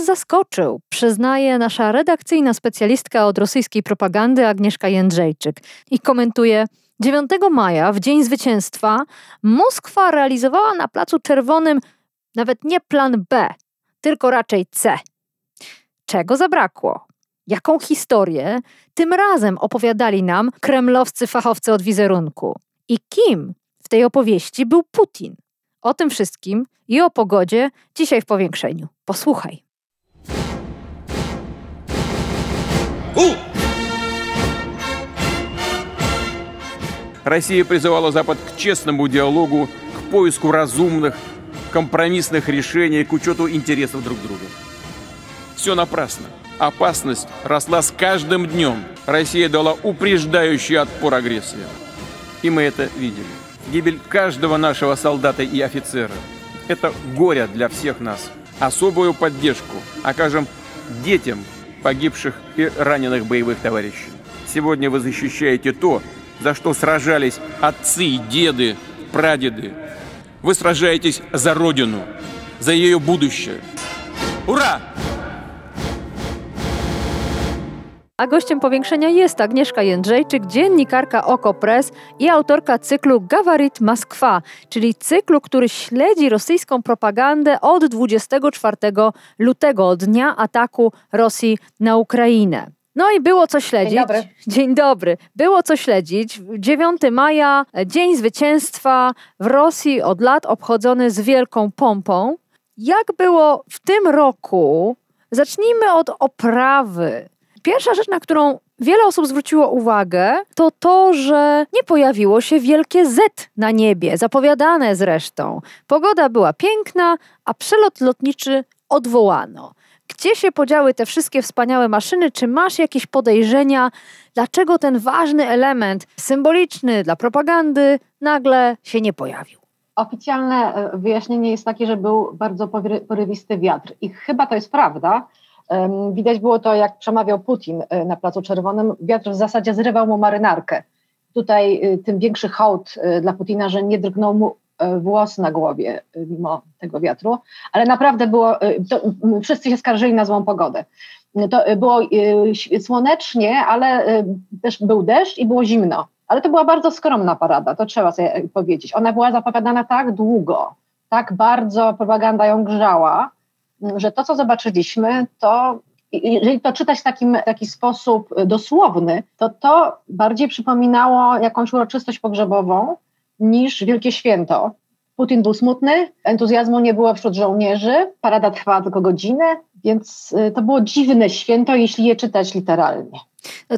Nas zaskoczył, przyznaje nasza redakcyjna specjalistka od rosyjskiej propagandy Agnieszka Jędrzejczyk i komentuje: 9 maja, w dzień zwycięstwa, Moskwa realizowała na Placu Czerwonym nawet nie plan B, tylko raczej C. Czego zabrakło? Jaką historię tym razem opowiadali nam kremlowscy fachowcy od wizerunku? I kim w tej opowieści był Putin? O tym wszystkim i o pogodzie dzisiaj w powiększeniu. Posłuchaj. Россия призывала Запад к честному диалогу, к поиску разумных, компромиссных решений, к учету интересов друг друга. Все напрасно. Опасность росла с каждым днем. Россия дала упреждающий отпор агрессии. И мы это видели. Гибель каждого нашего солдата и офицера – это горе для всех нас. Особую поддержку окажем детям погибших и раненых боевых товарищей. Сегодня вы защищаете то, за что сражались отцы, деды, прадеды. Вы сражаетесь за Родину, за ее будущее. Ура! A gościem powiększenia jest Agnieszka Jędrzejczyk, dziennikarka Okopres i autorka cyklu Gawarit Moskwa, czyli cyklu, który śledzi rosyjską propagandę od 24 lutego, dnia ataku Rosji na Ukrainę. No i było co śledzić. Dzień dobry. Dzień dobry. Było co śledzić. 9 maja, Dzień Zwycięstwa w Rosji od lat obchodzony z wielką pompą. Jak było w tym roku? Zacznijmy od oprawy. Pierwsza rzecz, na którą wiele osób zwróciło uwagę, to to, że nie pojawiło się wielkie Z na niebie, zapowiadane zresztą. Pogoda była piękna, a przelot lotniczy odwołano. Gdzie się podziały te wszystkie wspaniałe maszyny? Czy masz jakieś podejrzenia, dlaczego ten ważny element symboliczny dla propagandy nagle się nie pojawił? Oficjalne e, wyjaśnienie jest takie, że był bardzo porywisty wiatr i chyba to jest prawda. Widać było to, jak przemawiał Putin e, na Placu Czerwonym. Wiatr w zasadzie zrywał mu marynarkę. Tutaj e, tym większy hołd dla Putina, że nie drgnął mu włos na głowie mimo tego wiatru, ale naprawdę było, to, wszyscy się skarżyli na złą pogodę. To było słonecznie, ale też był deszcz i było zimno. Ale to była bardzo skromna parada, to trzeba sobie powiedzieć. Ona była zapowiadana tak długo, tak bardzo propaganda ją grzała, że to, co zobaczyliśmy, to jeżeli to czytać w takim, taki sposób dosłowny, to to bardziej przypominało jakąś uroczystość pogrzebową niż wielkie święto. Putin był smutny, entuzjazmu nie było wśród żołnierzy, parada trwała tylko godzinę, więc y, to było dziwne święto, jeśli je czytać literalnie.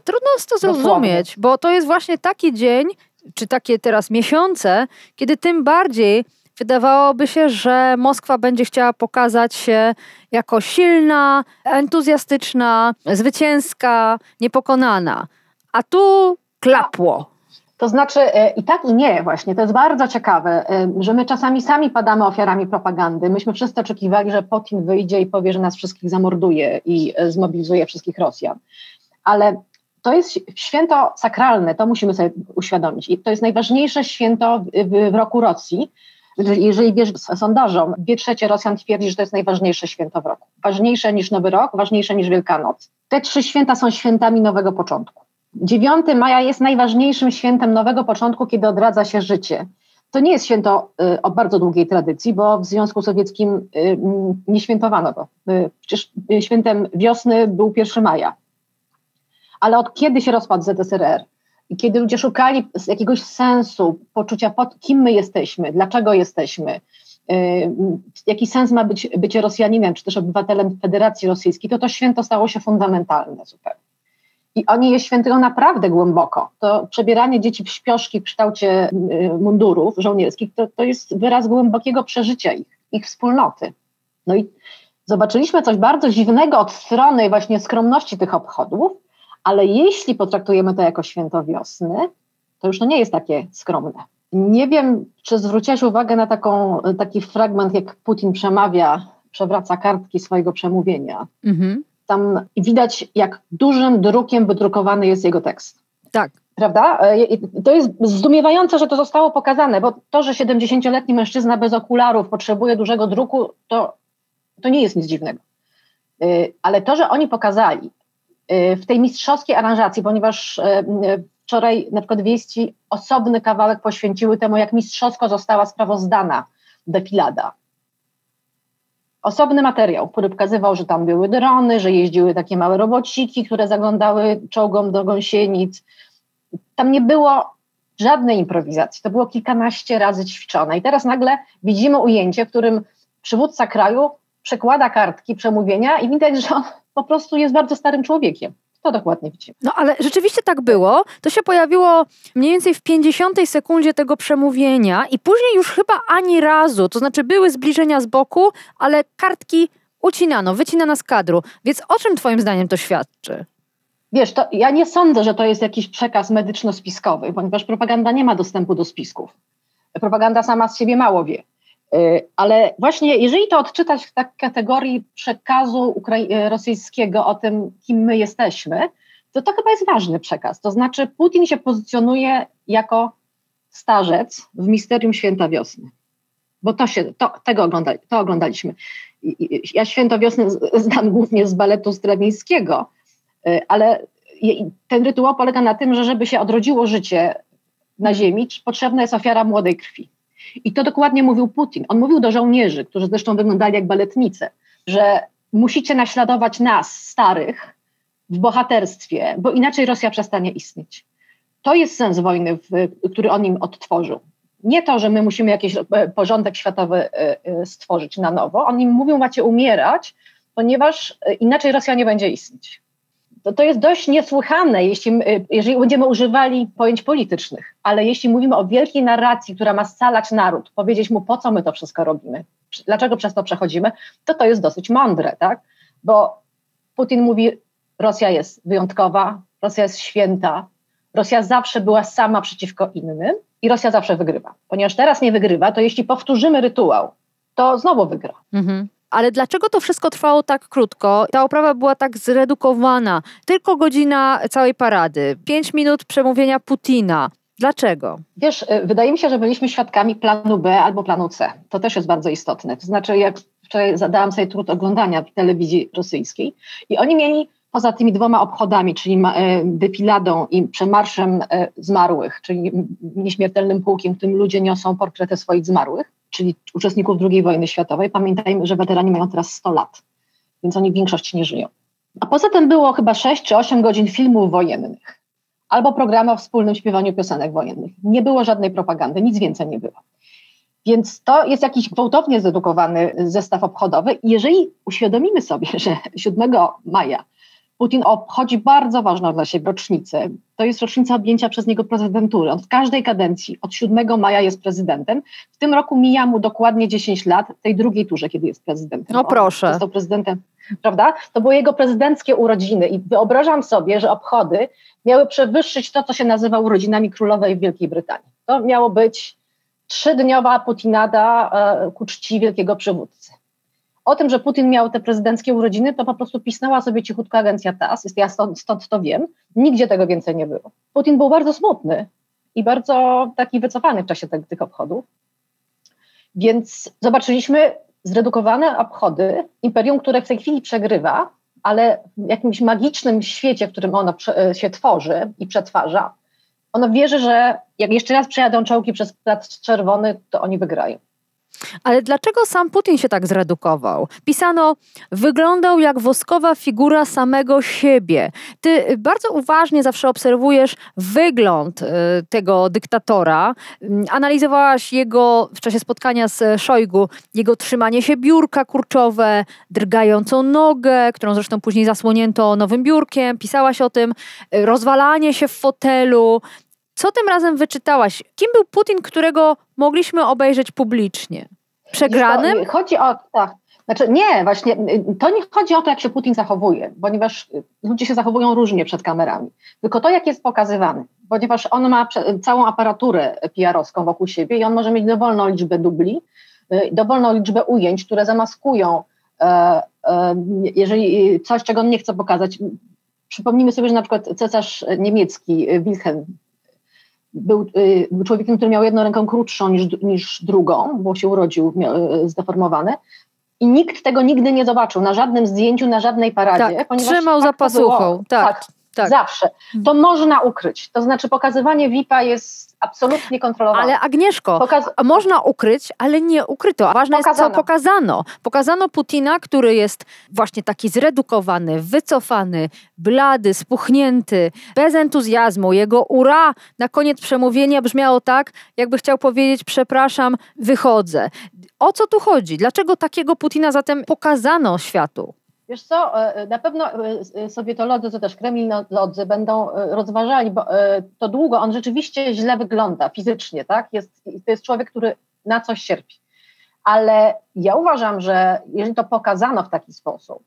Trudno jest to zrozumieć, Dosłownie. bo to jest właśnie taki dzień, czy takie teraz miesiące, kiedy tym bardziej wydawałoby się, że Moskwa będzie chciała pokazać się jako silna, entuzjastyczna, zwycięska, niepokonana. A tu klapło. To znaczy e, i tak i nie właśnie, to jest bardzo ciekawe, e, że my czasami sami padamy ofiarami propagandy. Myśmy wszyscy oczekiwali, że Putin wyjdzie i powie, że nas wszystkich zamorduje i e, zmobilizuje wszystkich Rosjan. Ale to jest święto sakralne, to musimy sobie uświadomić. I to jest najważniejsze święto w, w roku Rosji. Jeżeli wierzyć sondażom, dwie trzecie Rosjan twierdzi, że to jest najważniejsze święto w roku. Ważniejsze niż Nowy Rok, ważniejsze niż Wielkanoc. Te trzy święta są świętami nowego początku. 9 maja jest najważniejszym świętem nowego początku, kiedy odradza się życie. To nie jest święto y, o bardzo długiej tradycji, bo w Związku Sowieckim y, nie świętowano go. Y, przecież świętem wiosny był 1 maja. Ale od kiedy się rozpadł ZSRR? I kiedy ludzie szukali jakiegoś sensu, poczucia, pod kim my jesteśmy, dlaczego jesteśmy, jaki sens ma być bycie Rosjaninem, czy też obywatelem Federacji Rosyjskiej, to to święto stało się fundamentalne zupełnie. I oni je świętują naprawdę głęboko. To przebieranie dzieci w śpioszki w kształcie y, mundurów żołnierskich to, to jest wyraz głębokiego przeżycia ich, ich wspólnoty. No i zobaczyliśmy coś bardzo dziwnego od strony właśnie skromności tych obchodów, ale jeśli potraktujemy to jako święto wiosny, to już to nie jest takie skromne. Nie wiem, czy zwróciłaś uwagę na taką, taki fragment, jak Putin przemawia, przewraca kartki swojego przemówienia. Mhm. Tam widać, jak dużym drukiem wydrukowany jest jego tekst. Tak. Prawda? E, to jest zdumiewające, że to zostało pokazane, bo to, że 70-letni mężczyzna bez okularów potrzebuje dużego druku, to, to nie jest nic dziwnego. E, ale to, że oni pokazali w tej mistrzowskiej aranżacji, ponieważ wczoraj na przykład wieści osobny kawałek poświęciły temu, jak mistrzowsko została sprawozdana defilada. Osobny materiał, który pokazywał, że tam były drony, że jeździły takie małe robociki, które zaglądały czołgom do gąsienic. Tam nie było żadnej improwizacji, to było kilkanaście razy ćwiczone. I teraz nagle widzimy ujęcie, w którym przywódca kraju przekłada kartki przemówienia i widać, że on po prostu jest bardzo starym człowiekiem. To dokładnie widzimy. No ale rzeczywiście tak było. To się pojawiło mniej więcej w 50 sekundzie tego przemówienia i później już chyba ani razu, to znaczy były zbliżenia z boku, ale kartki ucinano, wycinano z kadru. Więc o czym twoim zdaniem to świadczy? Wiesz, to ja nie sądzę, że to jest jakiś przekaz medyczno-spiskowy, ponieważ propaganda nie ma dostępu do spisków. Propaganda sama z siebie mało wie. Y, ale właśnie jeżeli to odczytać w tak kategorii przekazu Ukrai- rosyjskiego o tym, kim my jesteśmy, to to chyba jest ważny przekaz. To znaczy Putin się pozycjonuje jako starzec w misterium święta wiosny. Bo to się, to, tego oglądali, to oglądaliśmy. Ja święto wiosny znam głównie z baletu strawińskiego, y, ale ten rytuał polega na tym, że żeby się odrodziło życie na ziemi, potrzebna jest ofiara młodej krwi. I to dokładnie mówił Putin. On mówił do żołnierzy, którzy zresztą wyglądali jak baletnice, że musicie naśladować nas, starych, w bohaterstwie, bo inaczej Rosja przestanie istnieć. To jest sens wojny, który on im odtworzył. Nie to, że my musimy jakiś e, porządek światowy e, e, stworzyć na nowo. Oni mówią, macie umierać, ponieważ inaczej Rosja nie będzie istnieć to, to jest dość niesłychane, jeśli, jeżeli będziemy używali pojęć politycznych, ale jeśli mówimy o wielkiej narracji, która ma scalać naród, powiedzieć mu, po co my to wszystko robimy, dlaczego przez to przechodzimy, to to jest dosyć mądre, tak? Bo Putin mówi, Rosja jest wyjątkowa, Rosja jest święta, Rosja zawsze była sama przeciwko innym i Rosja zawsze wygrywa. Ponieważ teraz nie wygrywa, to jeśli powtórzymy rytuał, to znowu wygra. Mhm. Ale dlaczego to wszystko trwało tak krótko? Ta oprawa była tak zredukowana. Tylko godzina całej parady, pięć minut przemówienia Putina. Dlaczego? Wiesz, y, wydaje mi się, że byliśmy świadkami planu B albo planu C. To też jest bardzo istotne. To znaczy, jak wczoraj zadałam sobie trud oglądania telewizji rosyjskiej i oni mieli poza tymi dwoma obchodami, czyli y, defiladą i przemarszem y, zmarłych, czyli nieśmiertelnym pułkiem, w którym ludzie niosą portrety swoich zmarłych, czyli uczestników II wojny światowej. Pamiętajmy, że weterani mają teraz 100 lat, więc oni w większości nie żyją. A poza tym było chyba 6 czy 8 godzin filmów wojennych albo programy o wspólnym śpiewaniu piosenek wojennych. Nie było żadnej propagandy, nic więcej nie było. Więc to jest jakiś gwałtownie zedukowany zestaw obchodowy. Jeżeli uświadomimy sobie, że 7 maja Putin obchodzi bardzo ważną dla siebie rocznicę. To jest rocznica objęcia przez niego prezydentury. On w każdej kadencji od 7 maja jest prezydentem. W tym roku mija mu dokładnie 10 lat, tej drugiej turze, kiedy jest prezydentem. No proszę. On został prezydentem, prawda? To były jego prezydenckie urodziny i wyobrażam sobie, że obchody miały przewyższyć to, co się nazywa urodzinami królowej w Wielkiej Brytanii. To miało być trzydniowa Putinada e, ku czci wielkiego przywódcy. O tym, że Putin miał te prezydenckie urodziny, to po prostu pisnęła sobie cichutko agencja TAS, ja stąd, stąd to wiem, nigdzie tego więcej nie było. Putin był bardzo smutny i bardzo taki wycofany w czasie te, tych obchodów. Więc zobaczyliśmy zredukowane obchody imperium, które w tej chwili przegrywa, ale w jakimś magicznym świecie, w którym ono się tworzy i przetwarza, ono wierzy, że jak jeszcze raz przejadą czołgi przez Plac Czerwony, to oni wygrają. Ale dlaczego sam Putin się tak zredukował? Pisano, wyglądał jak woskowa figura samego siebie. Ty bardzo uważnie zawsze obserwujesz wygląd y, tego dyktatora. Mm, analizowałaś jego w czasie spotkania z Szojgu, jego trzymanie się biurka kurczowe, drgającą nogę, którą zresztą później zasłonięto nowym biurkiem. Pisałaś o tym, y, rozwalanie się w fotelu. Co tym razem wyczytałaś? Kim był Putin, którego mogliśmy obejrzeć publicznie? Przegranym? chodzi o, tak, Znaczy nie, właśnie to nie chodzi o to, jak się Putin zachowuje, ponieważ ludzie się zachowują różnie przed kamerami, tylko to, jak jest pokazywany, ponieważ on ma całą aparaturę PR-owską wokół siebie i on może mieć dowolną liczbę dubli, y, dowolną liczbę ujęć, które zamaskują, e, e, jeżeli coś, czego on nie chce pokazać. Przypomnijmy sobie, że na przykład cesarz niemiecki Wilhelm był, y, był człowiekiem, który miał jedną rękę krótszą niż, niż drugą, bo się urodził y, zdeformowany. I nikt tego nigdy nie zobaczył na żadnym zdjęciu, na żadnej paradzie. Tak, trzymał tak za pasuchą. Tak, tak, tak, zawsze. To mhm. można ukryć. To znaczy pokazywanie VIP-a jest absolutnie kontrolowane. Ale Agnieszko, Pokaz... można ukryć, ale nie ukryto. Ważne pokazano. jest, co pokazano. Pokazano Putina, który jest właśnie taki zredukowany, wycofany, blady, spuchnięty, bez entuzjazmu. Jego ura na koniec przemówienia brzmiało tak, jakby chciał powiedzieć przepraszam, wychodzę. O co tu chodzi? Dlaczego takiego Putina zatem pokazano światu? Wiesz co, e, e, na pewno e, sowietolodzy, czy też kremlolodzy będą rozważali, bo to długo, on rzeczywiście źle wygląda fizycznie, tak? Jest, to jest człowiek, który na coś cierpi. Ale ja uważam, że jeżeli to pokazano w taki sposób,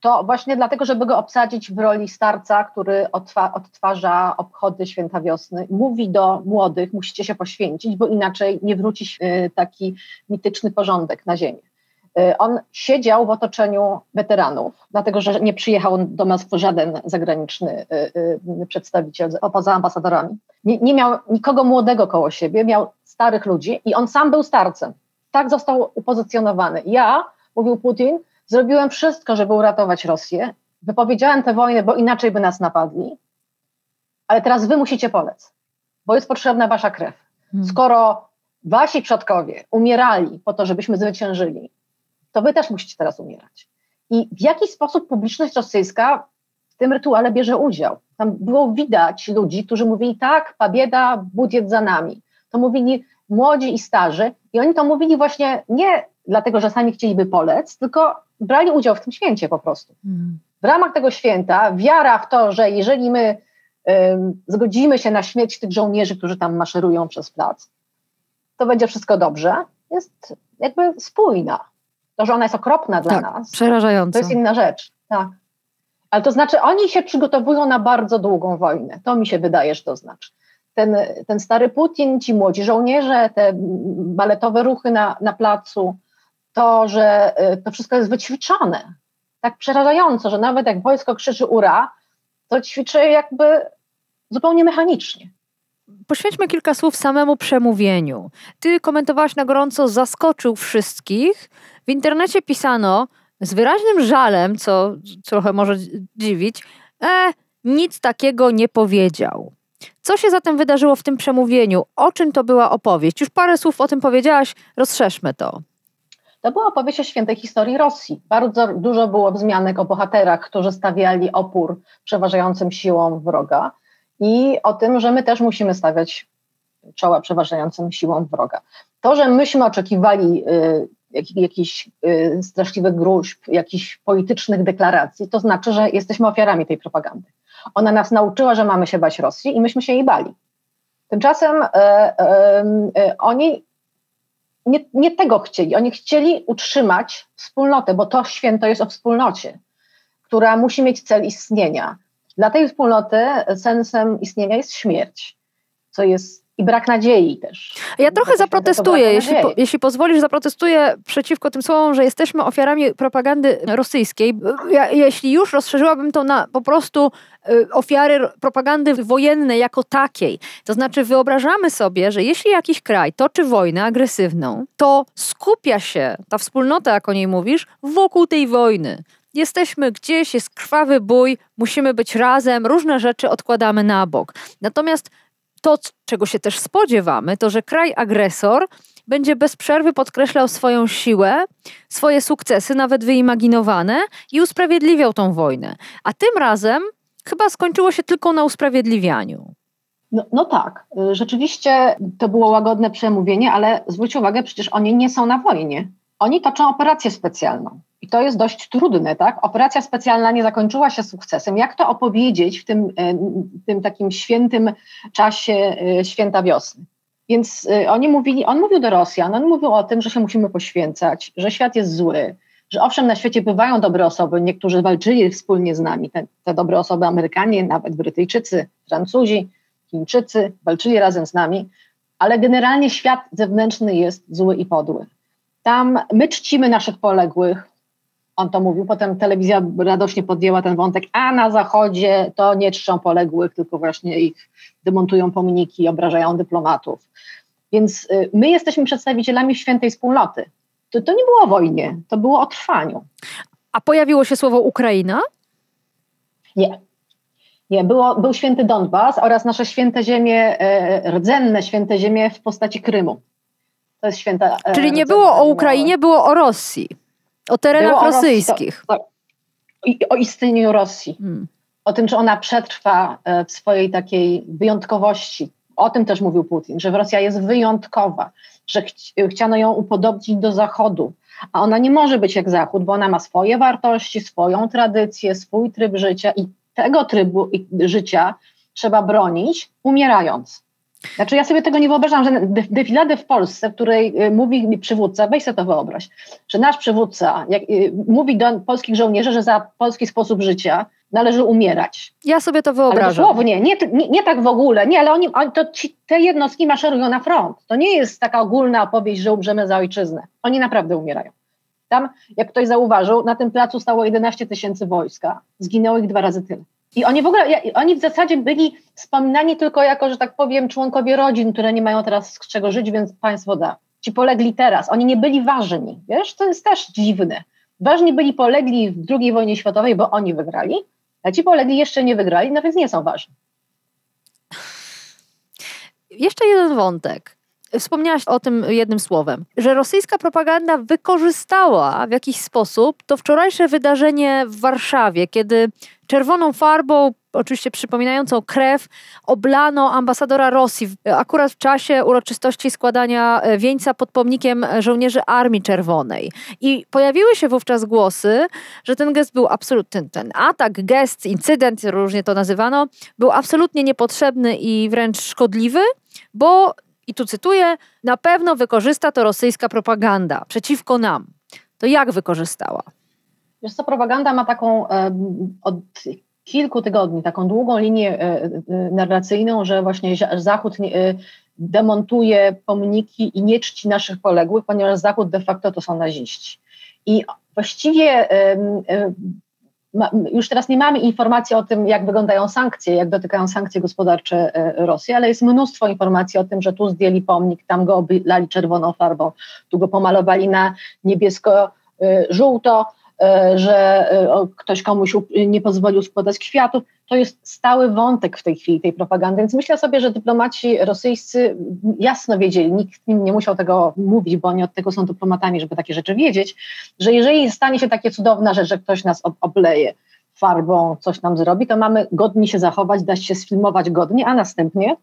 to właśnie dlatego, żeby go obsadzić w roli starca, który odtwarza obchody święta wiosny, mówi do młodych, musicie się poświęcić, bo inaczej nie wróci taki mityczny porządek na ziemię. Y, on siedział w otoczeniu weteranów, dlatego że nie przyjechał do Moskwy żaden zagraniczny y, y, przedstawiciel poza ambasadorami. Nie, nie miał nikogo młodego koło siebie, miał starych ludzi i on sam był starcem. Tak został upozycjonowany. Ja, mówił Putin, zrobiłem wszystko, żeby uratować Rosję. Wypowiedziałem tę wojnę, bo inaczej by nas napadli, ale teraz wy musicie polec, bo jest potrzebna wasza krew. Hmm. Skoro wasi przodkowie umierali po to, żebyśmy zwyciężyli, to wy też musicie teraz umierać. I w jaki sposób publiczność rosyjska w tym rytuale bierze udział? Tam było widać ludzi, którzy mówili tak, pabieda, budiet za nami. To mówili młodzi i starzy i oni to mówili właśnie nie dlatego, że sami chcieliby polec, tylko brali udział w tym święcie po prostu. Hmm. W ramach tego święta wiara w to, że jeżeli my um, zgodzimy się na śmierć tych żołnierzy, którzy tam maszerują przez plac, to będzie wszystko dobrze, jest jakby spójna. To, że ona jest okropna dla tak, nas, przerażająca. to jest inna rzecz. Tak. Ale to znaczy, oni się przygotowują na bardzo długą wojnę. To mi się wydaje, że to znaczy. Ten, ten stary Putin, ci młodzi żołnierze, te baletowe ruchy na, na placu, to, że y, to wszystko jest wyćwiczone. Tak przerażająco, że nawet jak wojsko krzyczy ura, to ćwiczy jakby zupełnie mechanicznie. Poświęćmy kilka słów samemu przemówieniu. Ty komentowałaś na gorąco, zaskoczył wszystkich. W internecie pisano z wyraźnym żalem, co trochę może dziwić, e, nic takiego nie powiedział. Co się zatem wydarzyło w tym przemówieniu? O czym to była opowieść? Już parę słów o tym powiedziałaś, rozszerzmy to. To była opowieść o świętej historii Rosji. Bardzo dużo było wzmianek o bohaterach, którzy stawiali opór przeważającym siłom wroga i o tym, że my też musimy stawiać czoła przeważającym siłom wroga. To, że myśmy oczekiwali y, jak, jakichś y, straszliwych gruźb, jakichś politycznych deklaracji, to znaczy, że jesteśmy ofiarami tej propagandy. Ona nas nauczyła, że mamy się bać Rosji i myśmy się jej bali. Tymczasem e, e, e, oni nie, nie, tego chcieli. Oni chcieli utrzymać wspólnotę, bo to święto jest o wspólnocie, która musi mieć cel istnienia. Dla tej wspólnoty sensem istnienia jest śmierć, co jest i brak nadziei też. Ja trochę zaprotestuję, jeśli, po, jeśli pozwolisz, zaprotestuję przeciwko tym słowom, że jesteśmy ofiarami propagandy rosyjskiej. Ja, jeśli już rozszerzyłabym to na po prostu y, ofiary propagandy wojennej jako takiej. To znaczy wyobrażamy sobie, że jeśli jakiś kraj toczy wojnę agresywną, to skupia się ta wspólnota, jak o niej mówisz, wokół tej wojny. Jesteśmy gdzieś, jest krwawy bój, musimy być razem, różne rzeczy odkładamy na bok. Natomiast to, czego się też spodziewamy, to że kraj agresor będzie bez przerwy podkreślał swoją siłę, swoje sukcesy, nawet wyimaginowane, i usprawiedliwiał tą wojnę. A tym razem chyba skończyło się tylko na usprawiedliwianiu. No, no, tak, rzeczywiście to było łagodne przemówienie, ale zwróć uwagę, przecież oni nie są na wojnie. Oni toczą operację specjalną. I to jest dość trudne, tak? Operacja specjalna nie zakończyła się sukcesem. Jak to opowiedzieć w tym, e, tym takim świętym czasie e, święta wiosny? Więc e, oni mówili, on mówił do Rosjan, on mówił o tym, że się musimy poświęcać, że świat jest zły, że owszem, na świecie bywają dobre osoby, niektórzy walczyli wspólnie z nami, te, te dobre osoby Amerykanie, nawet Brytyjczycy, Francuzi, Chińczycy walczyli razem z nami, ale generalnie świat zewnętrzny jest zły i podły. Tam my czcimy naszych poległych, on to mówił, potem telewizja radośnie podjęła ten wątek, a na zachodzie to nie czczą poległych, tylko właśnie ich demontują pomniki, obrażają dyplomatów. Więc y, my jesteśmy przedstawicielami świętej wspólnoty. To, to nie było o wojnie, to było o trwaniu. A pojawiło się słowo Ukraina? Nie. Nie, było, był święty Donbas oraz nasze święte ziemie, e, rdzenne święte ziemie w postaci Krymu. To jest święta. E, Czyli nie było o Ukrainie, było o Rosji. O terenach było rosyjskich. O, Rosji, to, to, o istnieniu Rosji. Hmm. O tym, czy ona przetrwa e, w swojej takiej wyjątkowości. O tym też mówił Putin, że Rosja jest wyjątkowa, że chci, chciano ją upodobnić do Zachodu, a ona nie może być jak Zachód, bo ona ma swoje wartości, swoją tradycję, swój tryb życia i tego trybu życia trzeba bronić, umierając. Znaczy ja sobie tego nie wyobrażam, że defiladę w Polsce, w której y, mówi mi przywódca, weź sobie to wyobraź, że nasz przywódca jak, y, mówi do polskich żołnierzy, że za polski sposób życia należy umierać. Ja sobie to wyobrażam. Ale dosłownie, nie, nie, nie tak w ogóle, nie, ale oni, to ci, te jednostki maszerują na front. To nie jest taka ogólna opowieść, że umrzemy za ojczyznę. Oni naprawdę umierają. Tam, jak ktoś zauważył, na tym placu stało 11 tysięcy wojska. Zginęło ich dwa razy tyle. I oni w ogóle, oni w zasadzie byli wspominani tylko jako, że tak powiem, członkowie rodzin, które nie mają teraz z czego żyć, więc państwo da. Ci polegli teraz. Oni nie byli ważni. Wiesz, to jest też dziwne. Ważni byli polegli w II wojnie światowej, bo oni wygrali, a ci polegli jeszcze nie wygrali, no więc nie są ważni. Jeszcze jeden wątek. Wspomniałaś o tym jednym słowem, że rosyjska propaganda wykorzystała w jakiś sposób to wczorajsze wydarzenie w Warszawie, kiedy czerwoną farbą, oczywiście przypominającą krew, oblano ambasadora Rosji, akurat w czasie uroczystości składania e, wieńca pod pomnikiem żołnierzy Armii Czerwonej. I pojawiły się wówczas głosy, że ten gest był absolutny, ten, ten atak, gest, incydent, różnie to nazywano, był absolutnie niepotrzebny i wręcz szkodliwy, bo i tu cytuję, na pewno wykorzysta to rosyjska propaganda przeciwko nam. To jak wykorzystała? Wiesz co, propaganda ma taką od kilku tygodni, taką długą linię e, e, narracyjną, że właśnie Zachód e, demontuje pomniki i nie czci naszych poległych, ponieważ Zachód de facto to są naziści. I właściwie już teraz nie mamy informacji o tym, jak wyglądają sankcje, jak dotykają sankcje gospodarcze e, Rosji, ale jest mnóstwo informacji o tym, że tu zdjęli pomnik, tam go oblali czerwoną farbą, tu go pomalowali na niebiesko-żółto, e, że e, ktoś komuś nie pozwolił składać kwiatów. To jest stały wątek w tej chwili tej propagandy, więc myślę sobie, że dyplomaci rosyjscy jasno wiedzieli, nikt im nie musiał tego mówić, bo oni od tego są dyplomatami, żeby takie rzeczy wiedzieć, że jeżeli stanie się takie cudowna rzecz, że ktoś nas obleje farbą, coś nam zrobi, to mamy godnie się zachować, dać się sfilmować godnie, a następnie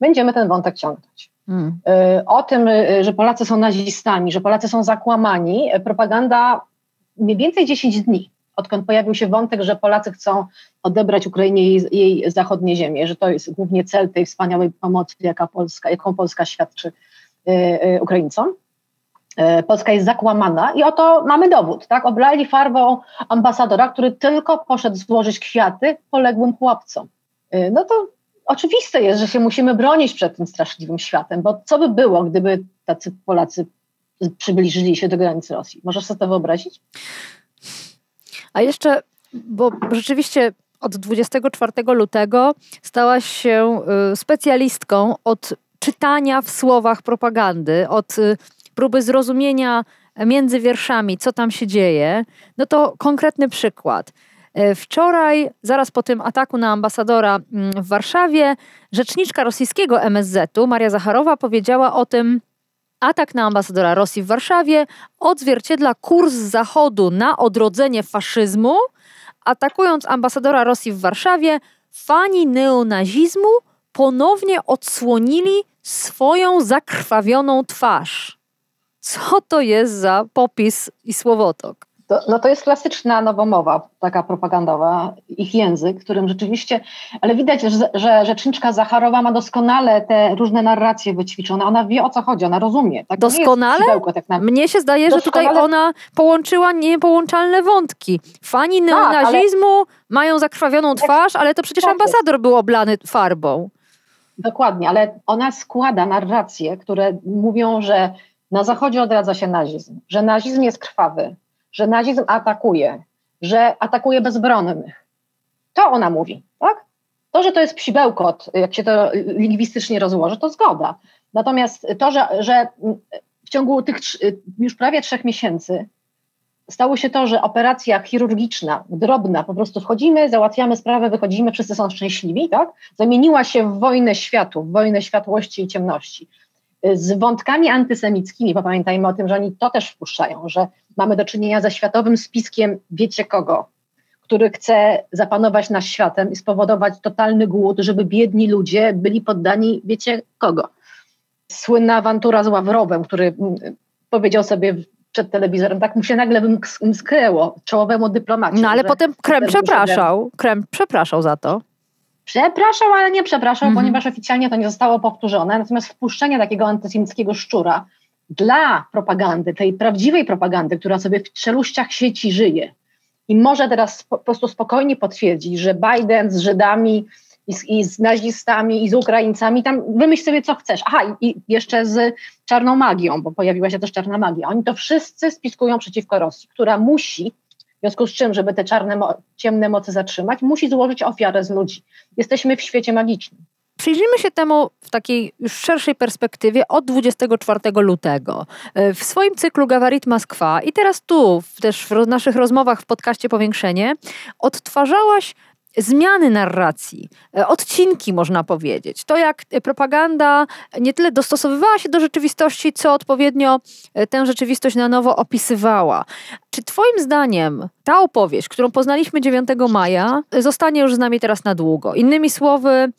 będziemy ten wątek ciągnąć. Hmm. Y, o tym, że Polacy są nazistami, że Polacy są zakłamani, propaganda mniej więcej 10 dni odkąd pojawił się wątek, że Polacy chcą odebrać Ukrainie jej, jej zachodnie ziemię, że to jest głównie cel tej wspaniałej pomocy, jaka Polska, jaką Polska świadczy y, y, Ukraińcom. Y, Polska jest zakłamana i oto mamy dowód, tak? Oblali farbą ambasadora, który tylko poszedł złożyć kwiaty poległym chłopcom. No to oczywiste jest, że się musimy bronić przed tym straszliwym światem, bo co by było, gdyby tacy Polacy przybliżyli się do granicy Rosji? Możesz sobie to wyobrazić? A jeszcze, bo rzeczywiście od 24 lutego stałaś się y, specjalistką od czytania w słowach propagandy, od y, próby zrozumienia między wierszami, co tam się dzieje. No to konkretny przykład. Y, wczoraj, zaraz po tym ataku na ambasadora mm, w Warszawie, rzeczniczka rosyjskiego MSZ-u, Maria Zacharowa, powiedziała o tym, Atak na ambasadora Rosji w Warszawie odzwierciedla kurs Zachodu na odrodzenie faszyzmu. Atakując ambasadora Rosji w Warszawie, fani neonazizmu ponownie odsłonili swoją zakrwawioną twarz. Co to jest za popis i słowotok? To, no to jest klasyczna nowomowa, taka propagandowa, ich język, którym rzeczywiście, ale widać, że, że rzeczniczka Zacharowa ma doskonale te różne narracje wyćwiczone, ona wie o co chodzi, ona rozumie. Tak? Doskonale? tak na... Mnie się zdaje, doskonale... że tutaj ona połączyła niepołączalne wątki. Fani tak, neonazizmu ale... mają zakrwawioną twarz, ale to przecież tak ambasador był oblany farbą. Dokładnie, ale ona składa narracje, które mówią, że na Zachodzie odradza się nazizm, że nazizm jest krwawy, że nazizm atakuje, że atakuje bezbronnych. To ona mówi, tak? To, że to jest psibełkot, jak się to lingwistycznie rozłoży, to zgoda. Natomiast to, że, że w ciągu tych już prawie trzech miesięcy stało się to, że operacja chirurgiczna, drobna, po prostu wchodzimy, załatwiamy sprawę, wychodzimy, wszyscy są szczęśliwi, tak? Zamieniła się w wojnę światów, w wojnę światłości i ciemności z wątkami antysemickimi, bo pamiętajmy o tym, że oni to też wpuszczają, że mamy do czynienia ze światowym spiskiem wiecie kogo, który chce zapanować nad światem i spowodować totalny głód, żeby biedni ludzie byli poddani wiecie kogo. Słynna awantura z Ławrowem, który mm, powiedział sobie przed telewizorem, tak mu się nagle skryło czołowemu dyplomacie. No ale potem Krem przepraszał, Krem przepraszał za to. Przepraszał, ale nie przepraszał, mhm. ponieważ oficjalnie to nie zostało powtórzone. Natomiast wpuszczenie takiego antysemickiego szczura dla propagandy, tej prawdziwej propagandy, która sobie w czeluściach sieci żyje i może teraz po prostu spokojnie potwierdzić, że Biden z Żydami i z, i z nazistami i z Ukraińcami, tam wymyśl sobie co chcesz. Aha, i, i jeszcze z czarną magią, bo pojawiła się też czarna magia. Oni to wszyscy spiskują przeciwko Rosji, która musi w związku z czym, żeby te czarne, ciemne moce zatrzymać, musi złożyć ofiarę z ludzi. Jesteśmy w świecie magicznym. Przyjrzyjmy się temu w takiej już szerszej perspektywie od 24 lutego. E, w swoim cyklu Gawarit Moskwa i teraz tu, też w naszych rozmowach w podcaście Powiększenie, odtwarzałaś zmiany narracji, e, odcinki można powiedzieć. To jak propaganda nie tyle dostosowywała się do rzeczywistości, co odpowiednio e, tę rzeczywistość na nowo opisywała. Czy Twoim zdaniem ta opowieść, którą poznaliśmy 9 maja, zostanie już z nami teraz na długo? Innymi słowy,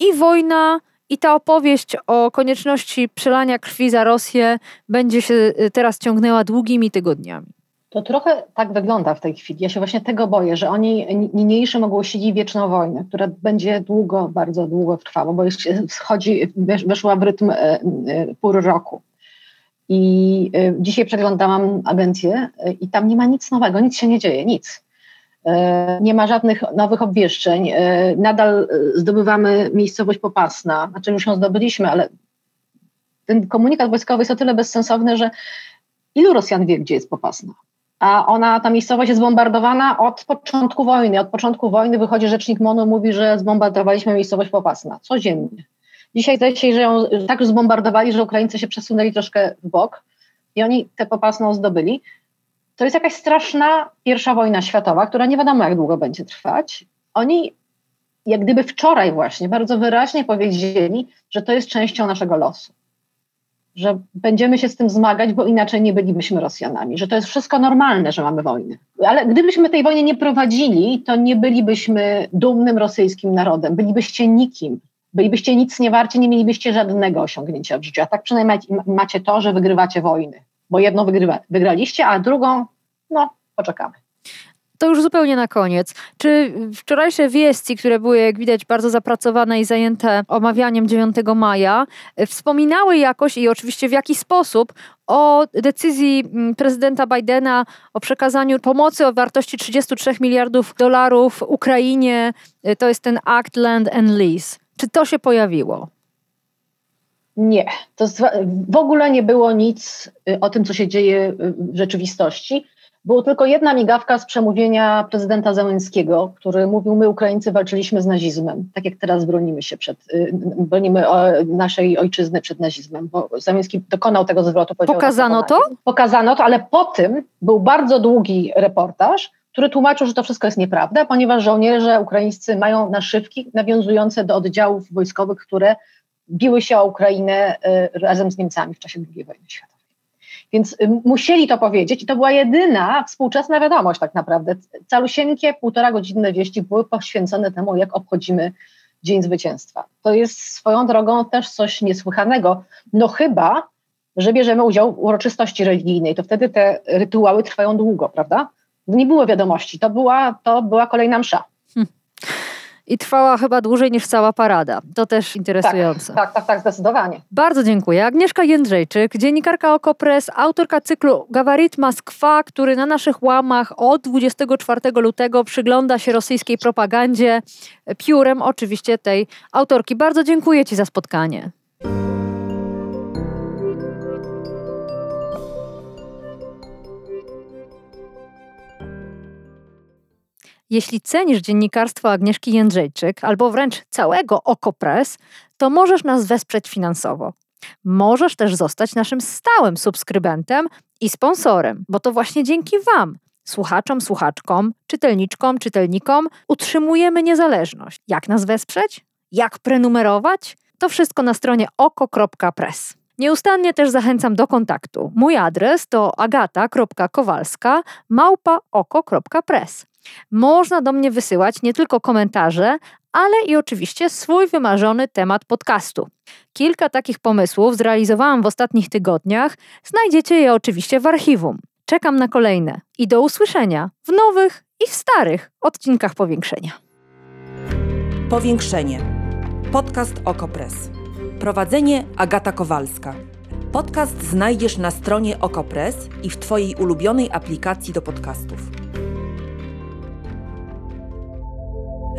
i wojna, i ta opowieść o konieczności przelania krwi za Rosję będzie się e, teraz ciągnęła długimi tygodniami. To trochę tak wygląda w tej chwili. Ja się właśnie tego boję, że oni niniejszym ogłosili wieczną wojnę, która będzie długo, bardzo długo trwała, bo już schodzi, weszła w rytm e, e, pór roku. I e, dzisiaj przeglądałam agencję i tam nie ma nic nowego, nic się nie dzieje, nic. Nie ma żadnych nowych obwieszczeń. Nadal zdobywamy miejscowość Popasna, znaczy już ją zdobyliśmy, ale ten komunikat wojskowy jest o tyle bezsensowny, że ilu Rosjan wie, gdzie jest Popasna? a ona, ta miejscowość jest zbombardowana od początku wojny. Od początku wojny wychodzi rzecznik MONU, mówi, że zbombardowaliśmy miejscowość Popasna, codziennie. Dzisiaj zdaje się, że ją tak zbombardowali, że Ukraińcy się przesunęli troszkę w bok i oni tę Popasną zdobyli. To jest jakaś straszna pierwsza wojna światowa, która nie wiadomo jak długo będzie trwać. Oni jak gdyby wczoraj właśnie bardzo wyraźnie powiedzieli, że to jest częścią naszego losu że będziemy się z tym zmagać, bo inaczej nie bylibyśmy Rosjanami, że to jest wszystko normalne, że mamy wojnę. Ale gdybyśmy tej wojny nie prowadzili, to nie bylibyśmy dumnym rosyjskim narodem, bylibyście nikim. Bylibyście nic nie warci, nie mielibyście żadnego osiągnięcia w życiu. A tak przynajmniej macie to, że wygrywacie wojny. Bo jedną wygrywa, wygraliście, a drugą, no, poczekamy. To już zupełnie na koniec. Czy wczorajsze wieści, które były, jak widać, bardzo zapracowane i zajęte omawianiem 9 maja, wspominały jakoś i oczywiście w jaki sposób o decyzji mm, prezydenta Bidena o przekazaniu pomocy o wartości 33 miliardów dolarów Ukrainie? To jest ten Act Land and Lease. Czy to się pojawiło? Nie, to w ogóle nie było nic y, o tym, co się dzieje w rzeczywistości. Było tylko jedna migawka z przemówienia prezydenta Zełenskiego, który mówił, my Ukraińcy walczyliśmy z nazizmem, tak jak teraz bronimy się przed, y, bronimy naszej ojczyzny przed nazizmem, bo Zełenski dokonał tego zwrotu. Pokazano to? Pokazano to, ale po tym był bardzo długi reportaż, który tłumaczył, że to wszystko jest nieprawda, ponieważ żołnierze ukraińscy mają naszywki nawiązujące do oddziałów wojskowych, które biły się o Ukrainę y, razem z Niemcami w czasie II wojny światowej. Więc y, musieli to powiedzieć i to była jedyna współczesna wiadomość tak naprawdę. Calusieńkie, półtora godzinne wieści były poświęcone temu, jak obchodzimy Dzień Zwycięstwa. To jest swoją drogą też coś niesłychanego, no chyba, że bierzemy udział w uroczystości religijnej, to wtedy te rytuały trwają długo, prawda? Nie było wiadomości, to była, to była kolejna msza. I trwała chyba dłużej niż cała parada. To też interesujące. Tak, tak, tak, zdecydowanie. Bardzo dziękuję. Agnieszka Jędrzejczyk, dziennikarka Okopres, autorka cyklu Gawarit Moskwa, który na naszych łamach od 24 lutego przygląda się rosyjskiej propagandzie piórem oczywiście tej autorki. Bardzo dziękuję Ci za spotkanie. Jeśli cenisz dziennikarstwo Agnieszki Jędrzejczyk albo wręcz całego Okopres, to możesz nas wesprzeć finansowo. Możesz też zostać naszym stałym subskrybentem i sponsorem, bo to właśnie dzięki Wam, słuchaczom, słuchaczkom, czytelniczkom, czytelnikom, utrzymujemy niezależność. Jak nas wesprzeć? Jak prenumerować? To wszystko na stronie oko.press. Nieustannie też zachęcam do kontaktu. Mój adres to agata.kowalska małpa oko.press. Można do mnie wysyłać nie tylko komentarze, ale i oczywiście swój wymarzony temat podcastu. Kilka takich pomysłów zrealizowałam w ostatnich tygodniach. Znajdziecie je oczywiście w archiwum. Czekam na kolejne i do usłyszenia w nowych i w starych odcinkach powiększenia. Powiększenie. Podcast Okopres. Prowadzenie Agata Kowalska. Podcast znajdziesz na stronie Okopres i w Twojej ulubionej aplikacji do podcastów.